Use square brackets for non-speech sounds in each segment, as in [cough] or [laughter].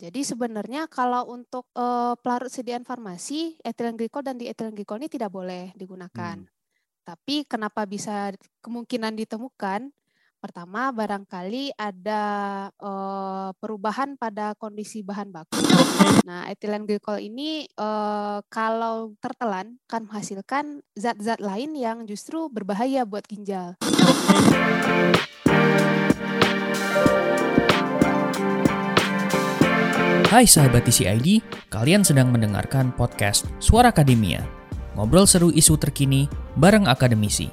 Jadi sebenarnya kalau untuk uh, pelarut sediaan farmasi, etilen glikol dan dietilen glikol ini tidak boleh digunakan. Hmm. Tapi kenapa bisa kemungkinan ditemukan? Pertama, barangkali ada uh, perubahan pada kondisi bahan baku. Nah, etilen glikol ini uh, kalau tertelan kan menghasilkan zat-zat lain yang justru berbahaya buat ginjal. Hai sahabat TCID, kalian sedang mendengarkan podcast Suara Akademia. Ngobrol seru isu terkini bareng akademisi.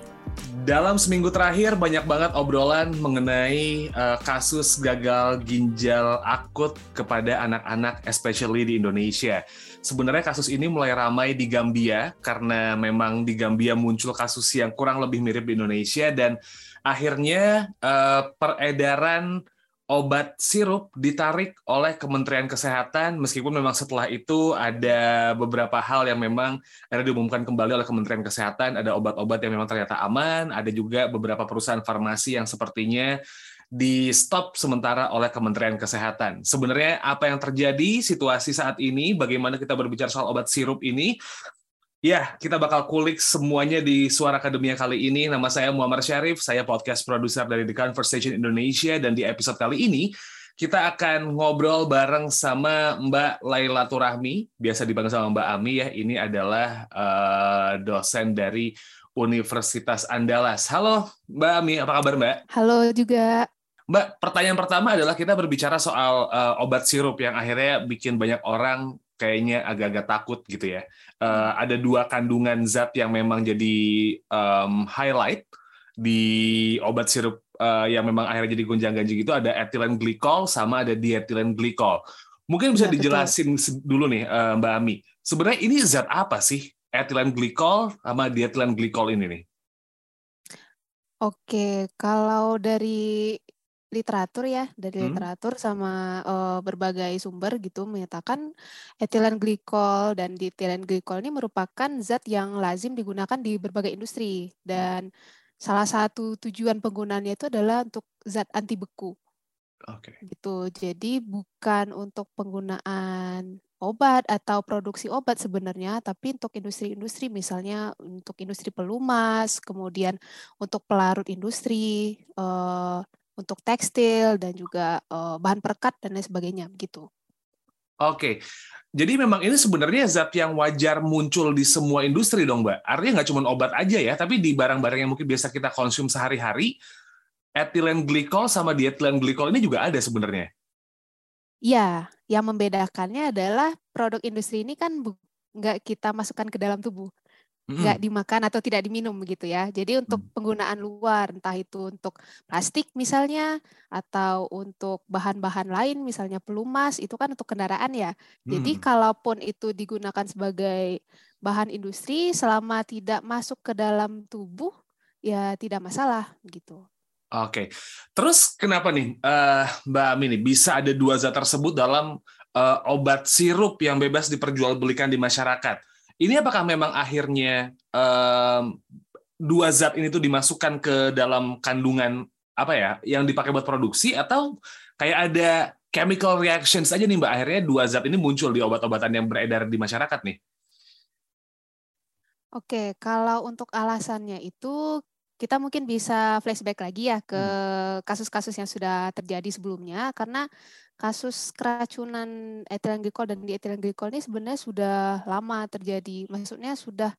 Dalam seminggu terakhir banyak banget obrolan mengenai uh, kasus gagal ginjal akut kepada anak-anak especially di Indonesia. Sebenarnya kasus ini mulai ramai di Gambia karena memang di Gambia muncul kasus yang kurang lebih mirip di Indonesia dan akhirnya uh, peredaran obat sirup ditarik oleh Kementerian Kesehatan. Meskipun memang setelah itu ada beberapa hal yang memang ada diumumkan kembali oleh Kementerian Kesehatan. Ada obat-obat yang memang ternyata aman. Ada juga beberapa perusahaan farmasi yang sepertinya di stop sementara oleh Kementerian Kesehatan. Sebenarnya apa yang terjadi situasi saat ini, bagaimana kita berbicara soal obat sirup ini, Ya, kita bakal kulik semuanya di Suara Akademia kali ini. Nama saya Muhammad Syarif, saya podcast produser dari The Conversation Indonesia, dan di episode kali ini kita akan ngobrol bareng sama Mbak Laila Turahmi, biasa dipanggil sama Mbak Ami ya. Ini adalah uh, dosen dari Universitas Andalas. Halo Mbak Ami, apa kabar Mbak? Halo juga. Mbak, pertanyaan pertama adalah kita berbicara soal uh, obat sirup yang akhirnya bikin banyak orang kayaknya agak-agak takut gitu ya. Uh, ada dua kandungan zat yang memang jadi um, highlight di obat sirup uh, yang memang akhirnya jadi gonjang-ganjing itu ada etilen glikol sama ada dietilen glikol. Mungkin bisa ya, dijelasin betul. dulu nih uh, Mbak Ami. Sebenarnya ini zat apa sih etilen glikol sama dietilen glikol ini nih? Oke, kalau dari literatur ya, dari hmm. literatur sama uh, berbagai sumber gitu menyatakan etilen glikol dan dietilen glikol ini merupakan zat yang lazim digunakan di berbagai industri dan salah satu tujuan penggunaannya itu adalah untuk zat anti beku. Oke. Okay. Gitu. Jadi bukan untuk penggunaan obat atau produksi obat sebenarnya, tapi untuk industri-industri misalnya untuk industri pelumas, kemudian untuk pelarut industri, uh, untuk tekstil dan juga uh, bahan perekat dan lain sebagainya begitu. Oke, jadi memang ini sebenarnya zat yang wajar muncul di semua industri dong, Mbak. Artinya nggak cuma obat aja ya, tapi di barang-barang yang mungkin biasa kita konsum sehari-hari, etilen glikol sama dietilen glikol ini juga ada sebenarnya. Ya, yang membedakannya adalah produk industri ini kan nggak kita masukkan ke dalam tubuh nggak dimakan atau tidak diminum begitu ya. Jadi untuk mm. penggunaan luar, entah itu untuk plastik misalnya atau untuk bahan-bahan lain misalnya pelumas itu kan untuk kendaraan ya. Jadi kalaupun itu digunakan sebagai bahan industri selama tidak masuk ke dalam tubuh ya tidak masalah gitu. Oke, terus kenapa nih uh, Mbak Amin bisa ada dua zat tersebut dalam uh, obat sirup yang bebas diperjualbelikan di masyarakat? Ini apakah memang akhirnya um, dua zat ini tuh dimasukkan ke dalam kandungan apa ya yang dipakai buat produksi atau kayak ada chemical reactions aja nih mbak akhirnya dua zat ini muncul di obat-obatan yang beredar di masyarakat nih. Oke, kalau untuk alasannya itu kita mungkin bisa flashback lagi ya ke hmm. kasus-kasus yang sudah terjadi sebelumnya karena kasus keracunan etilen glikol dan dietilen glikol ini sebenarnya sudah lama terjadi. Maksudnya sudah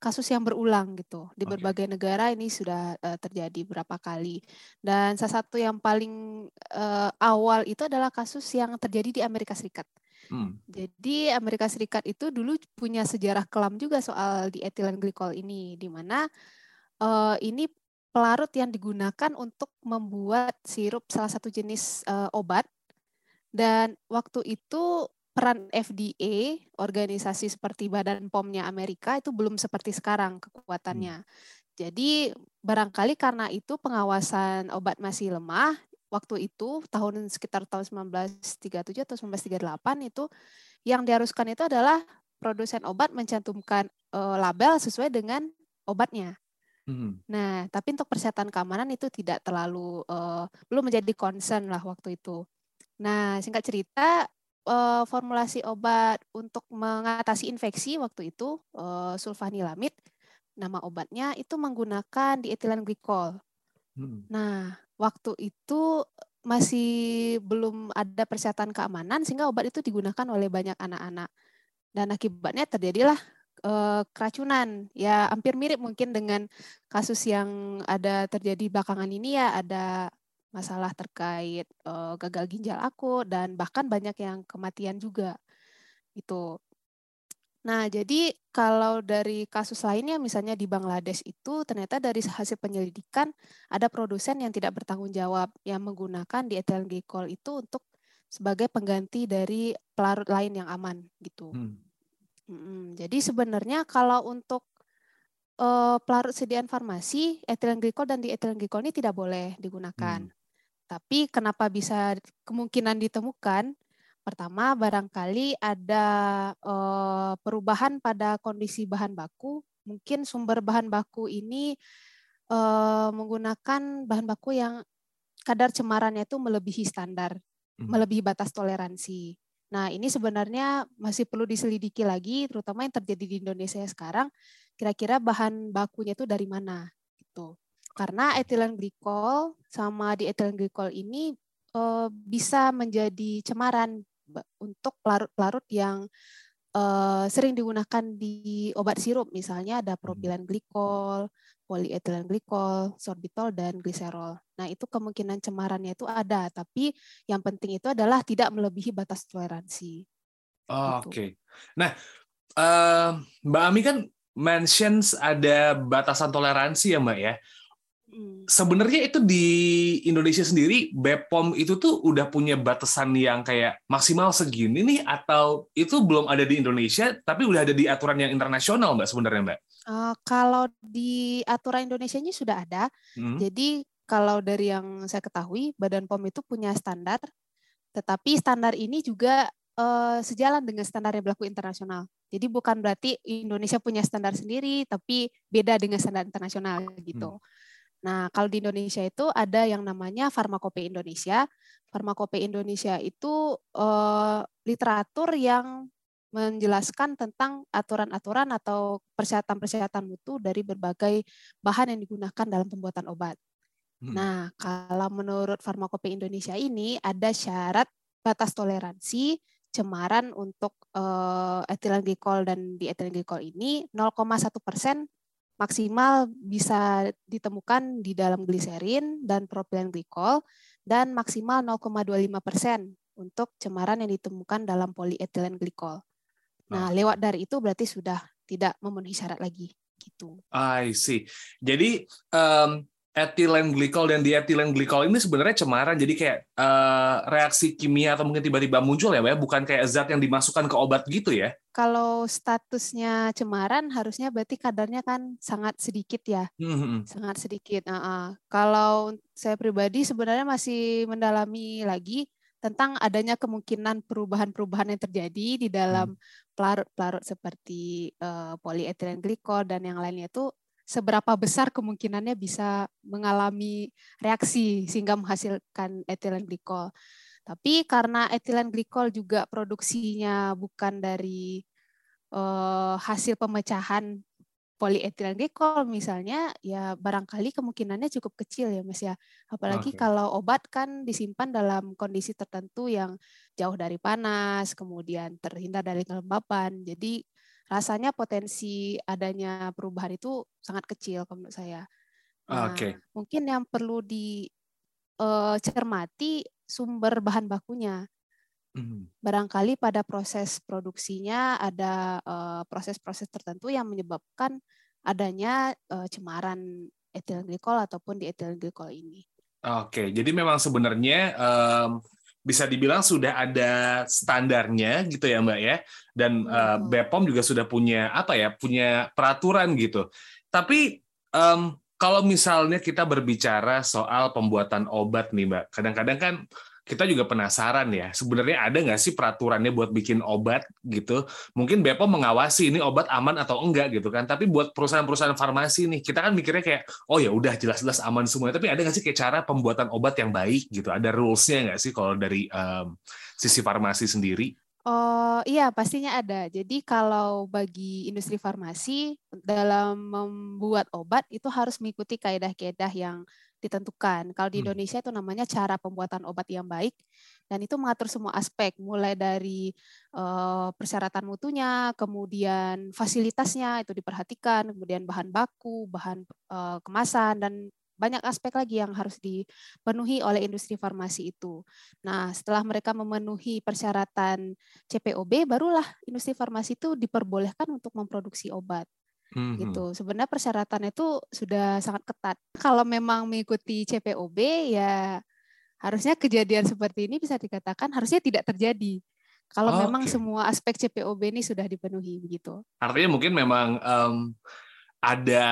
kasus yang berulang gitu di okay. berbagai negara ini sudah uh, terjadi berapa kali dan salah satu yang paling uh, awal itu adalah kasus yang terjadi di Amerika Serikat. Hmm. Jadi Amerika Serikat itu dulu punya sejarah kelam juga soal di etilen glikol ini, di mana uh, ini pelarut yang digunakan untuk membuat sirup salah satu jenis uh, obat dan waktu itu peran FDA, organisasi seperti Badan POM-nya Amerika itu belum seperti sekarang kekuatannya. Hmm. Jadi barangkali karena itu pengawasan obat masih lemah, waktu itu tahun sekitar tahun 1937 atau 1938 itu yang diharuskan itu adalah produsen obat mencantumkan uh, label sesuai dengan obatnya. Hmm. Nah, tapi untuk persyaratan keamanan itu tidak terlalu uh, belum menjadi concern lah waktu itu. Nah, singkat cerita, uh, formulasi obat untuk mengatasi infeksi waktu itu uh, sulfanilamid, nama obatnya itu menggunakan dietilen glikol. Hmm. Nah, waktu itu masih belum ada persyaratan keamanan sehingga obat itu digunakan oleh banyak anak-anak dan akibatnya terjadilah uh, keracunan ya hampir mirip mungkin dengan kasus yang ada terjadi belakangan ini ya ada masalah terkait uh, gagal ginjal akut dan bahkan banyak yang kematian juga itu. Nah, jadi kalau dari kasus lainnya misalnya di Bangladesh itu ternyata dari hasil penyelidikan ada produsen yang tidak bertanggung jawab yang menggunakan dietilen glikol itu untuk sebagai pengganti dari pelarut lain yang aman gitu. Hmm. Hmm, jadi sebenarnya kalau untuk uh, pelarut sediaan farmasi, etilen glikol dan dietilen glikol ini tidak boleh digunakan. Hmm. Tapi kenapa bisa kemungkinan ditemukan? Pertama, barangkali ada uh, perubahan pada kondisi bahan baku. Mungkin sumber bahan baku ini uh, menggunakan bahan baku yang kadar cemarannya itu melebihi standar, hmm. melebihi batas toleransi. Nah, ini sebenarnya masih perlu diselidiki lagi, terutama yang terjadi di Indonesia sekarang. Kira-kira bahan bakunya itu dari mana? Gitu. Karena etilen glikol sama di etilen glikol ini uh, bisa menjadi cemaran untuk pelarut-pelarut yang uh, sering digunakan di obat sirup. Misalnya ada propilen glikol, polyethylene glikol, sorbitol, dan gliserol. Nah, itu kemungkinan cemarannya itu ada, tapi yang penting itu adalah tidak melebihi batas toleransi. Oh. Oke. Okay. Nah, uh, Mbak Ami kan mentions ada batasan toleransi ya, Mbak ya. Hmm. Sebenarnya itu di Indonesia sendiri BPOM itu tuh udah punya batasan yang kayak maksimal segini nih atau itu belum ada di Indonesia tapi udah ada di aturan yang internasional Mbak sebenarnya Mbak? Uh, kalau di aturan Indonesia ini sudah ada. Hmm. Jadi kalau dari yang saya ketahui Badan POM itu punya standar tetapi standar ini juga uh, sejalan dengan standar yang berlaku internasional. Jadi bukan berarti Indonesia punya standar sendiri tapi beda dengan standar internasional gitu. Hmm. Nah, kalau di Indonesia itu ada yang namanya Farmakope Indonesia. Farmakope Indonesia itu uh, literatur yang menjelaskan tentang aturan-aturan atau persyaratan-persyaratan mutu dari berbagai bahan yang digunakan dalam pembuatan obat. Hmm. Nah, kalau menurut Farmakope Indonesia ini ada syarat batas toleransi cemaran untuk uh, etilen glikol dan di etilen glikol ini 0,1 persen maksimal bisa ditemukan di dalam gliserin dan propilen glikol dan maksimal 0,25 persen untuk cemaran yang ditemukan dalam polietilen glikol. Nah, oh. lewat dari itu berarti sudah tidak memenuhi syarat lagi gitu. I see. Jadi um, etilen glikol dan dietilen glikol ini sebenarnya cemaran jadi kayak uh, reaksi kimia atau mungkin tiba-tiba muncul ya, ya bukan kayak zat yang dimasukkan ke obat gitu ya kalau statusnya cemaran harusnya berarti kadarnya kan sangat sedikit ya mm-hmm. sangat sedikit uh -uh. kalau saya pribadi sebenarnya masih mendalami lagi tentang adanya kemungkinan perubahan-perubahan yang terjadi di dalam hmm. pelarut-pelarut seperti uh, polietilen glikol dan yang lainnya itu seberapa besar kemungkinannya bisa mengalami reaksi sehingga menghasilkan etilen glikol. Tapi karena etilen glikol juga produksinya bukan dari uh, hasil pemecahan polietilen glikol misalnya, ya barangkali kemungkinannya cukup kecil ya Mas ya. Apalagi okay. kalau obat kan disimpan dalam kondisi tertentu yang jauh dari panas, kemudian terhindar dari kelembapan. Jadi rasanya potensi adanya perubahan itu sangat kecil menurut saya. Nah, Oke. Okay. Mungkin yang perlu dicermati eh, sumber bahan bakunya. Mm. Barangkali pada proses produksinya ada eh, proses-proses tertentu yang menyebabkan adanya uh, cemaran etilen glikol ataupun di etilen glikol ini. Oke, jadi memang sebenarnya um, bisa dibilang sudah ada standarnya gitu ya Mbak ya. Dan uh, BPOM juga sudah punya apa ya punya peraturan gitu. Tapi um, kalau misalnya kita berbicara soal pembuatan obat nih Mbak kadang-kadang kan kita juga penasaran ya, sebenarnya ada nggak sih peraturannya buat bikin obat gitu? Mungkin BPOM mengawasi ini obat aman atau enggak gitu kan. Tapi buat perusahaan-perusahaan farmasi nih, kita kan mikirnya kayak, oh ya udah jelas-jelas aman semuanya. Tapi ada nggak sih kayak cara pembuatan obat yang baik gitu? Ada rules-nya nggak sih kalau dari um, sisi farmasi sendiri? Oh iya pastinya ada. Jadi kalau bagi industri farmasi dalam membuat obat itu harus mengikuti kaedah-kaedah yang ditentukan. Kalau di hmm. Indonesia itu namanya cara pembuatan obat yang baik dan itu mengatur semua aspek mulai dari uh, persyaratan mutunya, kemudian fasilitasnya itu diperhatikan, kemudian bahan baku, bahan uh, kemasan dan banyak aspek lagi yang harus dipenuhi oleh industri farmasi itu. Nah, setelah mereka memenuhi persyaratan CPOB, barulah industri farmasi itu diperbolehkan untuk memproduksi obat hmm gitu. Sebenarnya persyaratan itu sudah sangat ketat. Kalau memang mengikuti CPOB ya harusnya kejadian seperti ini bisa dikatakan harusnya tidak terjadi. Kalau oh, memang okay. semua aspek CPOB ini sudah dipenuhi begitu. Artinya mungkin memang um, ada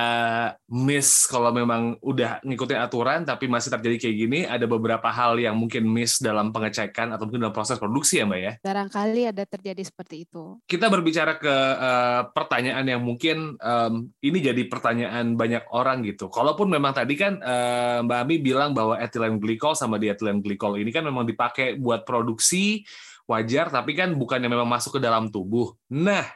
miss kalau memang udah ngikutin aturan tapi masih terjadi kayak gini ada beberapa hal yang mungkin miss dalam pengecekan atau mungkin dalam proses produksi ya mbak ya? Barangkali ada terjadi seperti itu. Kita berbicara ke uh, pertanyaan yang mungkin um, ini jadi pertanyaan banyak orang gitu. Kalaupun memang tadi kan uh, mbak Ami bilang bahwa ethylene glycol sama diethylene glycol ini kan memang dipakai buat produksi wajar tapi kan bukannya memang masuk ke dalam tubuh. Nah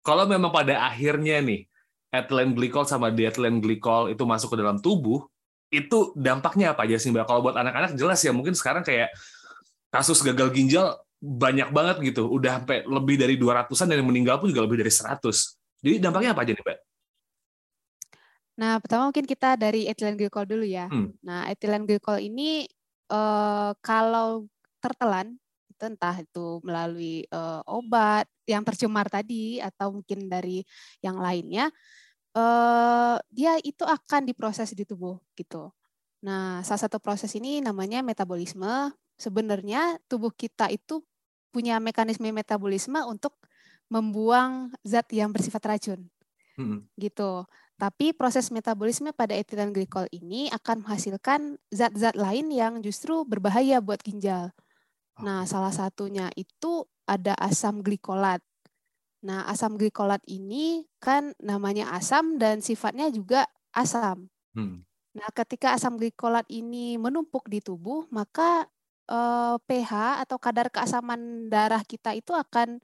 kalau memang pada akhirnya nih ethylene glycol sama diethylene glycol itu masuk ke dalam tubuh, itu dampaknya apa aja sih Mbak? Kalau buat anak-anak jelas ya, mungkin sekarang kayak kasus gagal ginjal banyak banget gitu. Udah sampai lebih dari 200-an dan yang meninggal pun juga lebih dari 100. Jadi dampaknya apa aja nih Mbak? Nah, pertama mungkin kita dari ethylene glycol dulu ya. Hmm. Nah, ethylene glycol ini eh, kalau tertelan itu entah itu melalui uh, obat yang tercemar tadi atau mungkin dari yang lainnya uh, dia itu akan diproses di tubuh gitu. Nah, salah satu proses ini namanya metabolisme. Sebenarnya tubuh kita itu punya mekanisme metabolisme untuk membuang zat yang bersifat racun. Hmm. Gitu. Tapi proses metabolisme pada etilen glikol ini akan menghasilkan zat-zat lain yang justru berbahaya buat ginjal. Nah, salah satunya itu ada asam glikolat. Nah, asam glikolat ini kan namanya asam dan sifatnya juga asam. Hmm. Nah, ketika asam glikolat ini menumpuk di tubuh, maka eh, pH atau kadar keasaman darah kita itu akan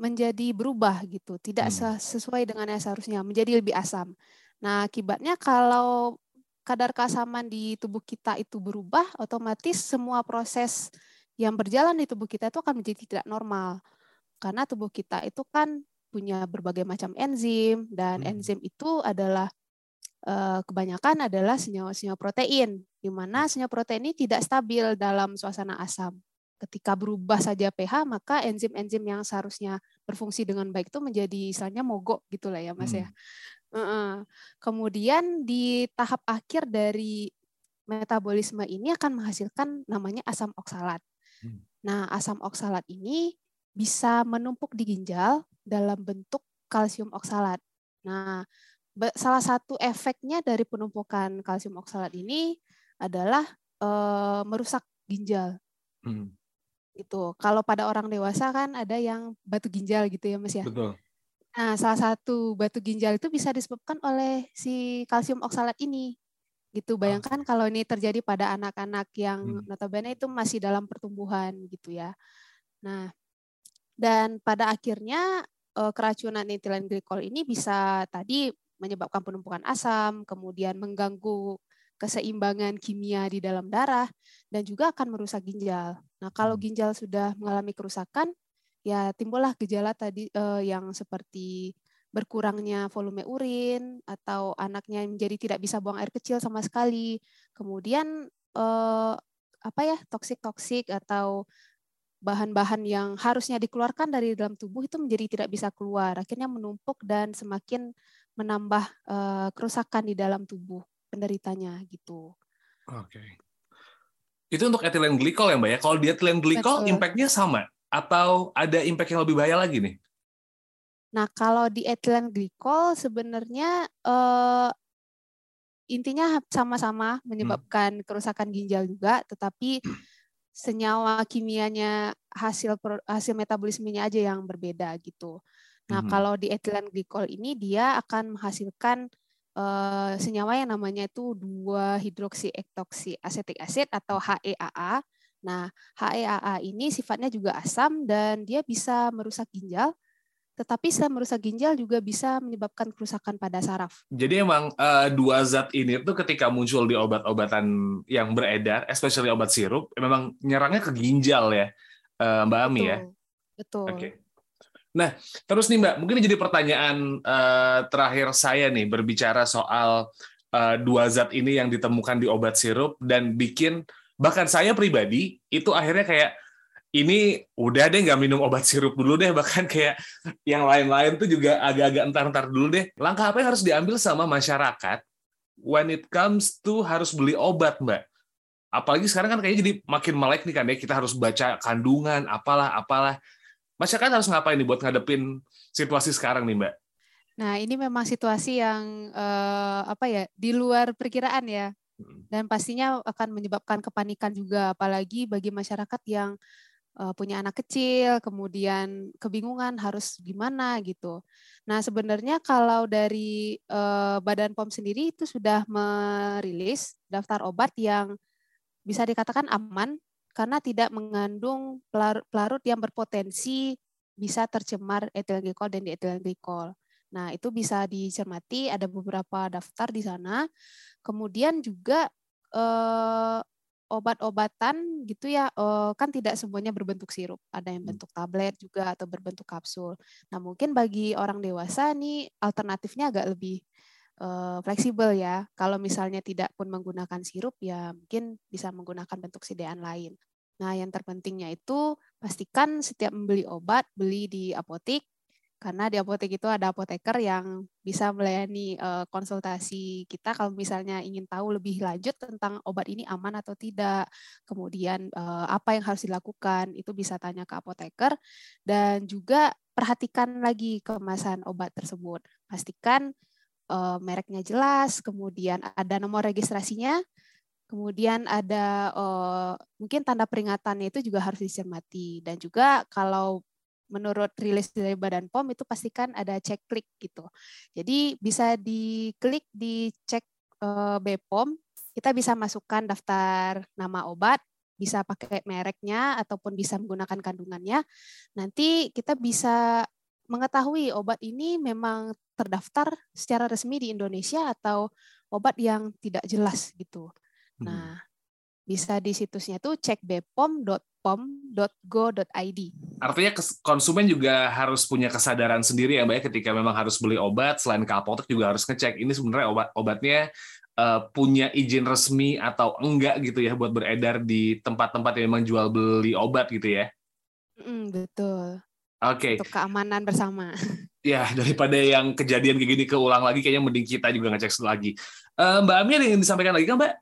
menjadi berubah gitu, tidak hmm. sesuai dengan yang seharusnya, menjadi lebih asam. Nah, akibatnya kalau kadar keasaman di tubuh kita itu berubah, otomatis semua proses yang berjalan di tubuh kita itu akan menjadi tidak normal. Karena tubuh kita itu kan punya berbagai macam enzim dan hmm. enzim itu adalah eh, kebanyakan adalah senyawa-senyawa protein di mana senyawa protein ini tidak stabil dalam suasana asam. Ketika berubah saja pH, maka enzim-enzim yang seharusnya berfungsi dengan baik itu menjadi istilahnya mogok gitulah ya Mas ya. hmm. ya. Kemudian di tahap akhir dari metabolisme ini akan menghasilkan namanya asam oksalat. Hmm. Nah, asam oksalat ini bisa menumpuk di ginjal dalam bentuk kalsium oksalat. Nah, salah satu efeknya dari penumpukan kalsium oksalat ini adalah e, merusak ginjal. Hmm. Itu. Kalau pada orang dewasa kan ada yang batu ginjal gitu ya, Mas ya. Betul. Nah, salah satu batu ginjal itu bisa disebabkan oleh si kalsium oksalat ini gitu bayangkan kalau ini terjadi pada anak-anak yang hmm. notabene itu masih dalam pertumbuhan gitu ya nah dan pada akhirnya eh, keracunan etilen glikol ini bisa tadi menyebabkan penumpukan asam kemudian mengganggu keseimbangan kimia di dalam darah dan juga akan merusak ginjal nah kalau hmm. ginjal sudah mengalami kerusakan ya timbullah gejala tadi eh, yang seperti berkurangnya volume urin atau anaknya menjadi tidak bisa buang air kecil sama sekali. Kemudian eh, apa ya toksik-toksik atau bahan-bahan yang harusnya dikeluarkan dari dalam tubuh itu menjadi tidak bisa keluar. Akhirnya menumpuk dan semakin menambah eh, kerusakan di dalam tubuh penderitanya gitu. Oke. Okay. Itu untuk etilen glikol ya Mbak ya. Kalau di etilen glikol impact-nya sama atau ada impact yang lebih bahaya lagi nih? Nah, kalau di ethylene glycol sebenarnya uh, intinya sama-sama hmm. menyebabkan hmm. kerusakan ginjal juga, tetapi senyawa kimianya hasil hasil metabolismenya aja yang berbeda gitu. Nah, hmm. kalau di etilen glikol ini dia akan menghasilkan uh, senyawa yang namanya itu 2 hidroksi ektoksi asetik asid atau HEAA. Nah, HEAA ini sifatnya juga asam dan dia bisa merusak ginjal tetapi selain merusak ginjal juga bisa menyebabkan kerusakan pada saraf. Jadi emang uh, dua zat ini tuh ketika muncul di obat-obatan yang beredar, especially obat sirup, memang nyerangnya ke ginjal ya, uh, Mbak Ami ya. Betul. Oke. Okay. Nah, terus nih Mbak, mungkin jadi pertanyaan uh, terakhir saya nih berbicara soal uh, dua zat ini yang ditemukan di obat sirup dan bikin bahkan saya pribadi itu akhirnya kayak ini udah deh nggak minum obat sirup dulu deh bahkan kayak yang lain-lain tuh juga agak-agak entar-entar dulu deh. Langkah apa yang harus diambil sama masyarakat when it comes to harus beli obat mbak? Apalagi sekarang kan kayaknya jadi makin melek nih kan ya. Kita harus baca kandungan apalah apalah. Masyarakat harus ngapain nih buat ngadepin situasi sekarang nih mbak? Nah ini memang situasi yang uh, apa ya di luar perkiraan ya. Hmm. dan pastinya akan menyebabkan kepanikan juga apalagi bagi masyarakat yang uh, punya anak kecil, kemudian kebingungan harus gimana gitu. Nah, sebenarnya kalau dari uh, Badan POM sendiri itu sudah merilis daftar obat yang bisa dikatakan aman karena tidak mengandung pelarut yang berpotensi bisa tercemar etilen dan dietilen glikol. Nah, itu bisa dicermati ada beberapa daftar di sana. Kemudian juga eh, obat-obatan gitu ya uh, kan tidak semuanya berbentuk sirup. Ada yang hmm. bentuk tablet juga atau berbentuk kapsul. Nah mungkin bagi orang dewasa nih alternatifnya agak lebih uh, fleksibel ya. Kalau misalnya tidak pun menggunakan sirup ya mungkin bisa menggunakan bentuk sidean lain. Nah yang terpentingnya itu pastikan setiap membeli obat beli di apotik karena di apotek itu ada apoteker yang bisa melayani uh, konsultasi kita kalau misalnya ingin tahu lebih lanjut tentang obat ini aman atau tidak, kemudian uh, apa yang harus dilakukan itu bisa tanya ke apoteker. Dan juga perhatikan lagi kemasan obat tersebut. Pastikan uh, mereknya jelas, kemudian ada nomor registrasinya, kemudian ada mungkin tanda peringatannya itu juga harus dicermati. Dan juga kalau menurut rilis dari Badan POM itu pastikan ada cek klik gitu. Jadi bisa diklik di cek uh, BPOM, kita bisa masukkan daftar nama obat, bisa pakai mereknya ataupun bisa menggunakan kandungannya. Nanti kita bisa mengetahui obat ini memang terdaftar secara resmi di Indonesia atau obat yang tidak jelas gitu. Hmm. Nah, bisa di situsnya tuh cek bepom.pom.go.id. Artinya konsumen juga harus punya kesadaran sendiri ya Mbak ya ketika memang harus beli obat selain ke apotek juga harus ngecek ini sebenarnya obat obatnya uh, punya izin resmi atau enggak gitu ya buat beredar di tempat-tempat yang memang jual beli obat gitu ya. Mm, betul. Oke. Okay. Untuk keamanan bersama. [laughs] Ya, daripada yang kejadian kayak gini keulang lagi, kayaknya mending kita juga ngecek lagi. Uh, Mbak Ami ada yang disampaikan lagi kan, Mbak?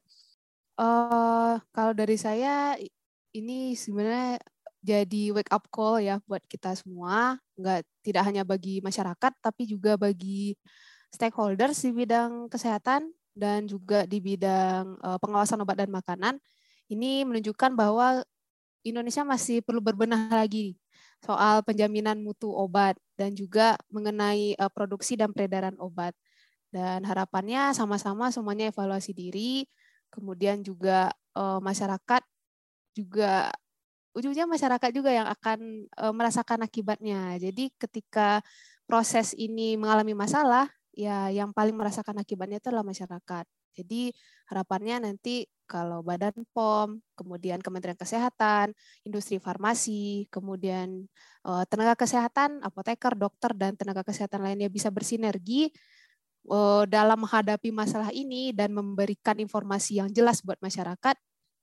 Uh, kalau dari saya ini sebenarnya jadi wake up call ya buat kita semua, nggak tidak hanya bagi masyarakat tapi juga bagi stakeholders di bidang kesehatan dan juga di bidang uh, pengawasan obat dan makanan. Ini menunjukkan bahwa Indonesia masih perlu berbenah lagi soal penjaminan mutu obat dan juga mengenai uh, produksi dan peredaran obat. Dan harapannya sama-sama semuanya evaluasi diri, kemudian juga uh, masyarakat juga ujungnya masyarakat juga yang akan uh, merasakan akibatnya. Jadi ketika proses ini mengalami masalah, ya yang paling merasakan akibatnya itu adalah masyarakat. Jadi harapannya nanti kalau Badan POM, kemudian Kementerian Kesehatan, industri farmasi, kemudian uh, tenaga kesehatan, apoteker, dokter dan tenaga kesehatan lainnya bisa bersinergi Eh, dalam menghadapi masalah ini dan memberikan informasi yang jelas buat masyarakat.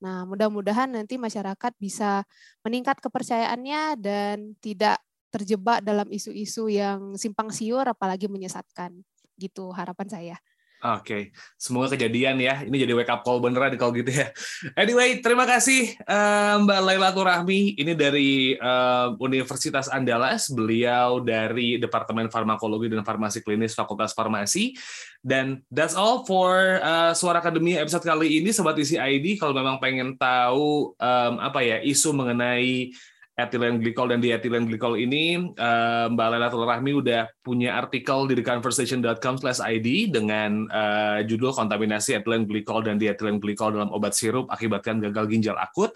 Nah, mudah-mudahan nanti masyarakat bisa meningkat kepercayaannya dan tidak terjebak dalam isu-isu yang simpang siur apalagi menyesatkan. Gitu harapan saya. Oke, okay. semoga kejadian ya. Ini jadi wake up call beneran kalau gitu ya. Anyway, terima kasih uh, Mbak Laila Turahmi. Ini dari uh, Universitas Andalas. Beliau dari Departemen Farmakologi dan Farmasi Klinis Fakultas Farmasi. Dan that's all for uh, Suara Akademi episode kali ini, Sobat Isi ID. Kalau memang pengen tahu um, apa ya isu mengenai ethylene glycol dan diethylene glycol ini uh, Mbak Lela Rahmi udah punya artikel di theconversation.com/id dengan uh, judul kontaminasi ethylene glycol dan diethylene glycol dalam obat sirup akibatkan gagal ginjal akut.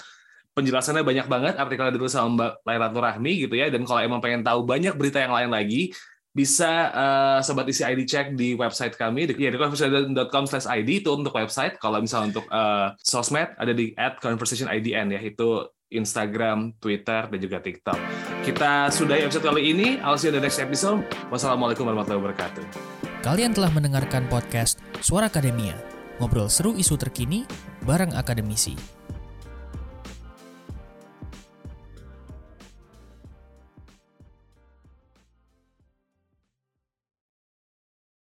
Penjelasannya banyak banget artikelnya ditulis sama Mbak Lela Rahmi gitu ya. Dan kalau emang pengen tahu banyak berita yang lain lagi bisa uh, sobat isi ID cek di website kami. Di ya, di conversation.com/id itu untuk website. Kalau misalnya untuk uh, sosmed ada di @conversationidn ya. Itu Instagram, Twitter, dan juga TikTok. Kita sudahi episode kali ini. I'll see you in the next episode. Wassalamualaikum warahmatullahi wabarakatuh. Kalian telah mendengarkan podcast Suara Akademia. Ngobrol seru isu terkini bareng akademisi.